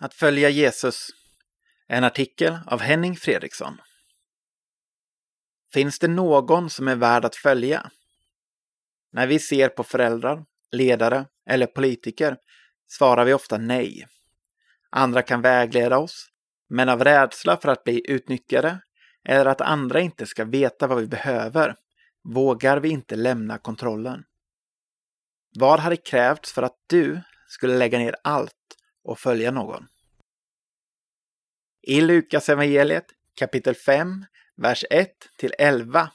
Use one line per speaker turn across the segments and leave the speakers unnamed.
Att följa Jesus. En artikel av Henning Fredriksson. Finns det någon som är värd att följa? När vi ser på föräldrar, ledare eller politiker svarar vi ofta nej. Andra kan vägleda oss, men av rädsla för att bli utnyttjade eller att andra inte ska veta vad vi behöver vågar vi inte lämna kontrollen. Vad hade krävts för att du skulle lägga ner allt och följa någon? I Lukas evangeliet kapitel 5, vers 1 till 11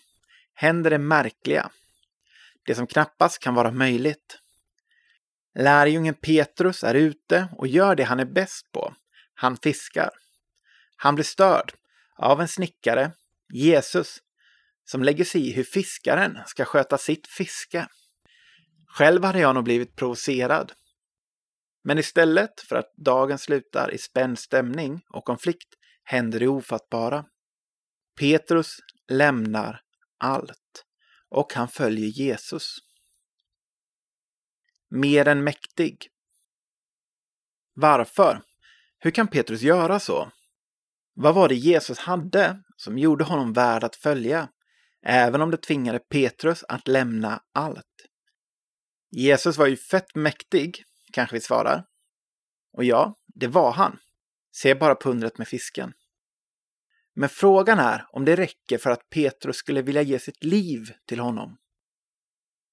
händer det märkliga. Det som knappast kan vara möjligt. Lärjungen Petrus är ute och gör det han är bäst på. Han fiskar. Han blir störd av en snickare, Jesus, som lägger sig i hur fiskaren ska sköta sitt fiske. Själv hade jag nog blivit provocerad. Men istället för att dagen slutar i spänd stämning och konflikt händer det ofattbara. Petrus lämnar allt och han följer Jesus. Mer än mäktig. Varför? Hur kan Petrus göra så? Vad var det Jesus hade som gjorde honom värd att följa, även om det tvingade Petrus att lämna allt? Jesus var ju fett mäktig, kanske vi svarar. Och ja, det var han. Se bara pundret med fisken. Men frågan är om det räcker för att Petrus skulle vilja ge sitt liv till honom.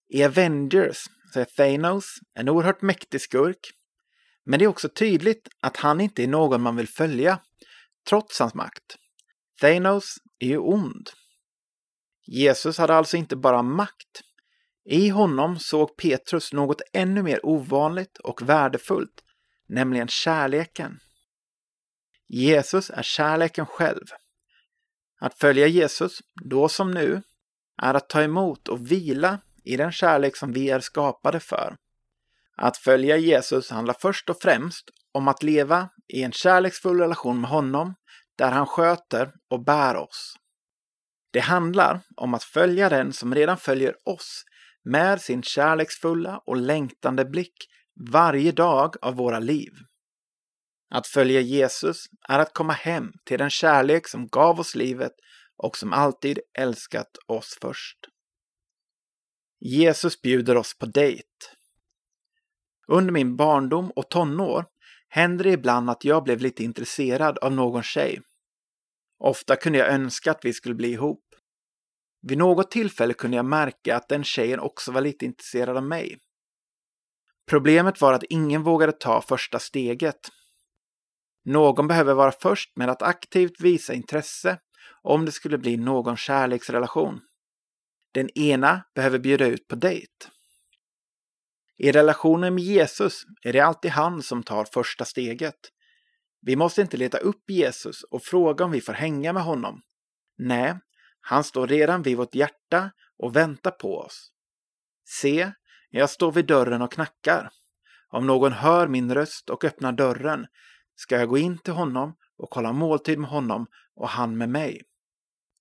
I Avengers så är Thanos en oerhört mäktig skurk. Men det är också tydligt att han inte är någon man vill följa, trots hans makt. Thanos är ju ond. Jesus hade alltså inte bara makt. I honom såg Petrus något ännu mer ovanligt och värdefullt, nämligen kärleken. Jesus är kärleken själv. Att följa Jesus, då som nu, är att ta emot och vila i den kärlek som vi är skapade för. Att följa Jesus handlar först och främst om att leva i en kärleksfull relation med honom, där han sköter och bär oss. Det handlar om att följa den som redan följer oss med sin kärleksfulla och längtande blick varje dag av våra liv. Att följa Jesus är att komma hem till den kärlek som gav oss livet och som alltid älskat oss först. Jesus bjuder oss på dejt. Under min barndom och tonår hände det ibland att jag blev lite intresserad av någon tjej. Ofta kunde jag önska att vi skulle bli ihop. Vid något tillfälle kunde jag märka att den tjejen också var lite intresserad av mig. Problemet var att ingen vågade ta första steget. Någon behöver vara först med att aktivt visa intresse om det skulle bli någon kärleksrelation. Den ena behöver bjuda ut på dejt. I relationen med Jesus är det alltid han som tar första steget. Vi måste inte leta upp Jesus och fråga om vi får hänga med honom. Nej, han står redan vid vårt hjärta och väntar på oss. Se, jag står vid dörren och knackar. Om någon hör min röst och öppnar dörren ska jag gå in till honom och hålla måltid med honom och han med mig.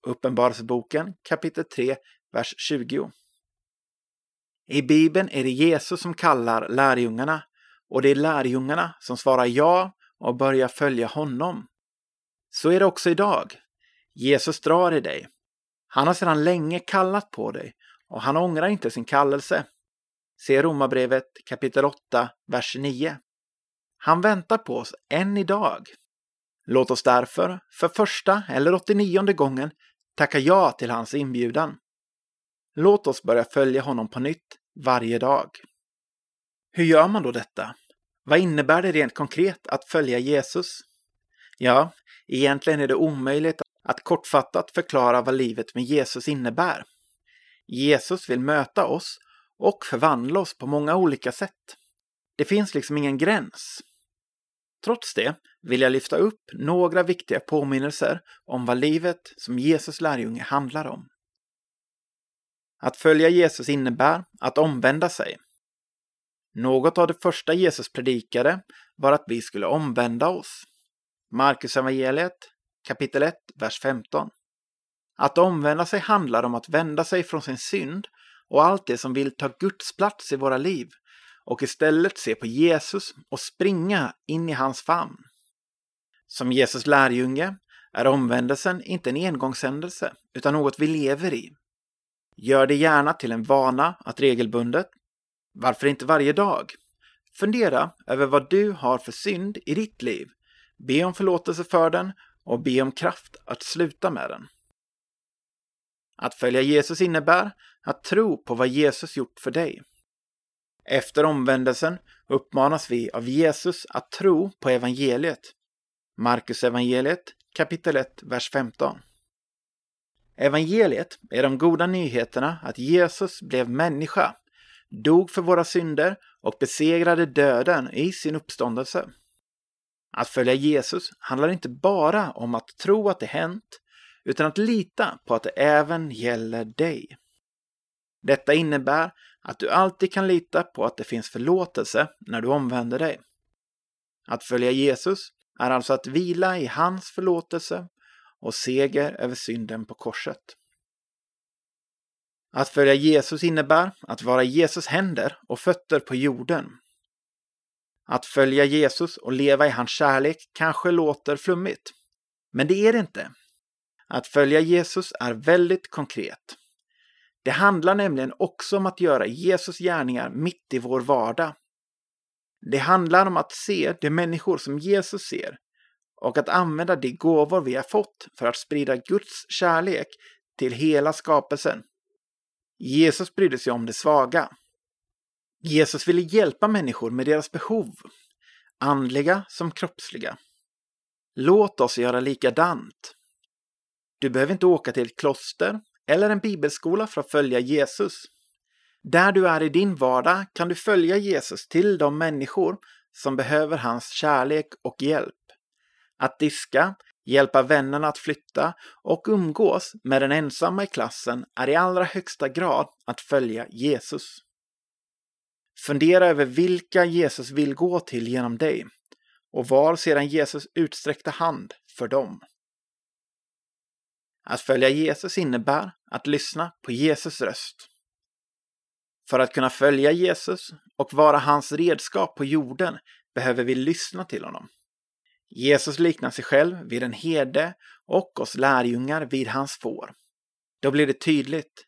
Uppenbarelseboken kapitel 3, vers 20. I Bibeln är det Jesus som kallar lärjungarna och det är lärjungarna som svarar ja och börjar följa honom. Så är det också idag. Jesus drar i dig. Han har sedan länge kallat på dig och han ångrar inte sin kallelse. Se Romarbrevet kapitel 8, vers 9. Han väntar på oss än idag. Låt oss därför, för första eller 89 gången, tacka ja till hans inbjudan. Låt oss börja följa honom på nytt varje dag. Hur gör man då detta? Vad innebär det rent konkret att följa Jesus? Ja, egentligen är det omöjligt att kortfattat förklara vad livet med Jesus innebär. Jesus vill möta oss och förvandla oss på många olika sätt. Det finns liksom ingen gräns. Trots det vill jag lyfta upp några viktiga påminnelser om vad livet som Jesus lärjunge handlar om. Att följa Jesus innebär att omvända sig. Något av det första Jesus predikade var att vi skulle omvända oss. Markus evangeliet kapitel 1, vers 15. Att omvända sig handlar om att vända sig från sin synd och allt det som vill ta Guds plats i våra liv och istället se på Jesus och springa in i hans famn. Som Jesus lärjunge är omvändelsen inte en engångshändelse utan något vi lever i. Gör det gärna till en vana att regelbundet, varför inte varje dag, fundera över vad du har för synd i ditt liv, be om förlåtelse för den och be om kraft att sluta med den. Att följa Jesus innebär att tro på vad Jesus gjort för dig. Efter omvändelsen uppmanas vi av Jesus att tro på evangeliet. Markus evangeliet kapitel 1, vers 15. Evangeliet är de goda nyheterna att Jesus blev människa, dog för våra synder och besegrade döden i sin uppståndelse. Att följa Jesus handlar inte bara om att tro att det hänt, utan att lita på att det även gäller dig. Detta innebär att du alltid kan lita på att det finns förlåtelse när du omvänder dig. Att följa Jesus är alltså att vila i hans förlåtelse och seger över synden på korset. Att följa Jesus innebär att vara Jesus händer och fötter på jorden. Att följa Jesus och leva i hans kärlek kanske låter flummigt, men det är det inte. Att följa Jesus är väldigt konkret. Det handlar nämligen också om att göra Jesus gärningar mitt i vår vardag. Det handlar om att se de människor som Jesus ser och att använda de gåvor vi har fått för att sprida Guds kärlek till hela skapelsen. Jesus brydde sig om de svaga. Jesus ville hjälpa människor med deras behov, andliga som kroppsliga. Låt oss göra likadant. Du behöver inte åka till ett kloster eller en bibelskola för att följa Jesus. Där du är i din vardag kan du följa Jesus till de människor som behöver hans kärlek och hjälp. Att diska, hjälpa vännerna att flytta och umgås med den ensamma i klassen är i allra högsta grad att följa Jesus. Fundera över vilka Jesus vill gå till genom dig och var sedan Jesus utsträckta hand för dem. Att följa Jesus innebär att lyssna på Jesus röst. För att kunna följa Jesus och vara hans redskap på jorden behöver vi lyssna till honom. Jesus liknar sig själv vid en herde och oss lärjungar vid hans får. Då blir det tydligt.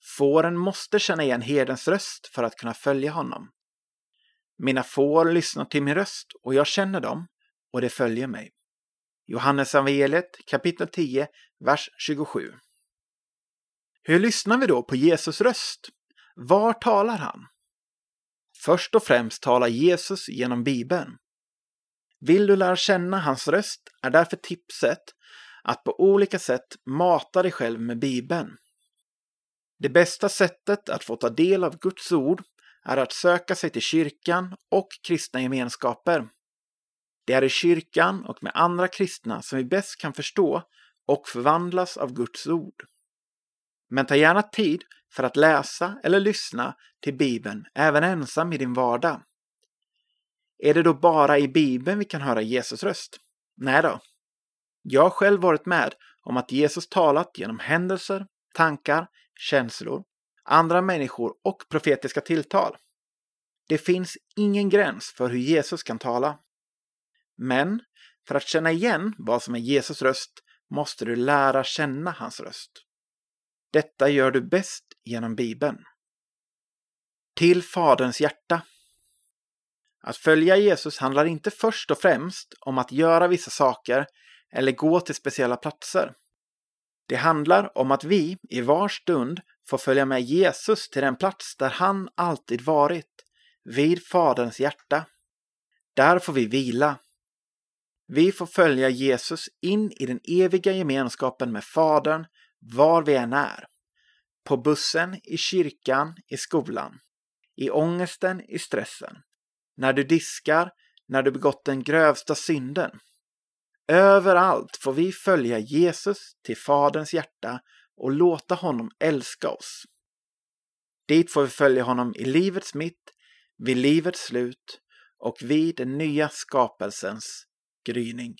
Fåren måste känna igen herdens röst för att kunna följa honom. Mina får lyssnar till min röst och jag känner dem och de följer mig. Johannes evangeliet kapitel 10, vers 27. Hur lyssnar vi då på Jesus röst? Var talar han? Först och främst talar Jesus genom Bibeln. Vill du lära känna hans röst är därför tipset att på olika sätt mata dig själv med Bibeln. Det bästa sättet att få ta del av Guds ord är att söka sig till kyrkan och kristna gemenskaper. Det är i kyrkan och med andra kristna som vi bäst kan förstå och förvandlas av Guds ord. Men ta gärna tid för att läsa eller lyssna till Bibeln även ensam i din vardag. Är det då bara i Bibeln vi kan höra Jesus röst? Nej då. Jag har själv varit med om att Jesus talat genom händelser, tankar, känslor, andra människor och profetiska tilltal. Det finns ingen gräns för hur Jesus kan tala. Men för att känna igen vad som är Jesus röst måste du lära känna hans röst. Detta gör du bäst genom Bibeln. Till Faderns hjärta. Att följa Jesus handlar inte först och främst om att göra vissa saker eller gå till speciella platser. Det handlar om att vi i var stund får följa med Jesus till den plats där han alltid varit, vid Faderns hjärta. Där får vi vila. Vi får följa Jesus in i den eviga gemenskapen med Fadern var vi än är. På bussen, i kyrkan, i skolan. I ångesten, i stressen. När du diskar, när du begått den grövsta synden. Överallt får vi följa Jesus till Faderns hjärta och låta honom älska oss. Dit får vi följa honom i livets mitt, vid livets slut och vid den nya skapelsens gryning.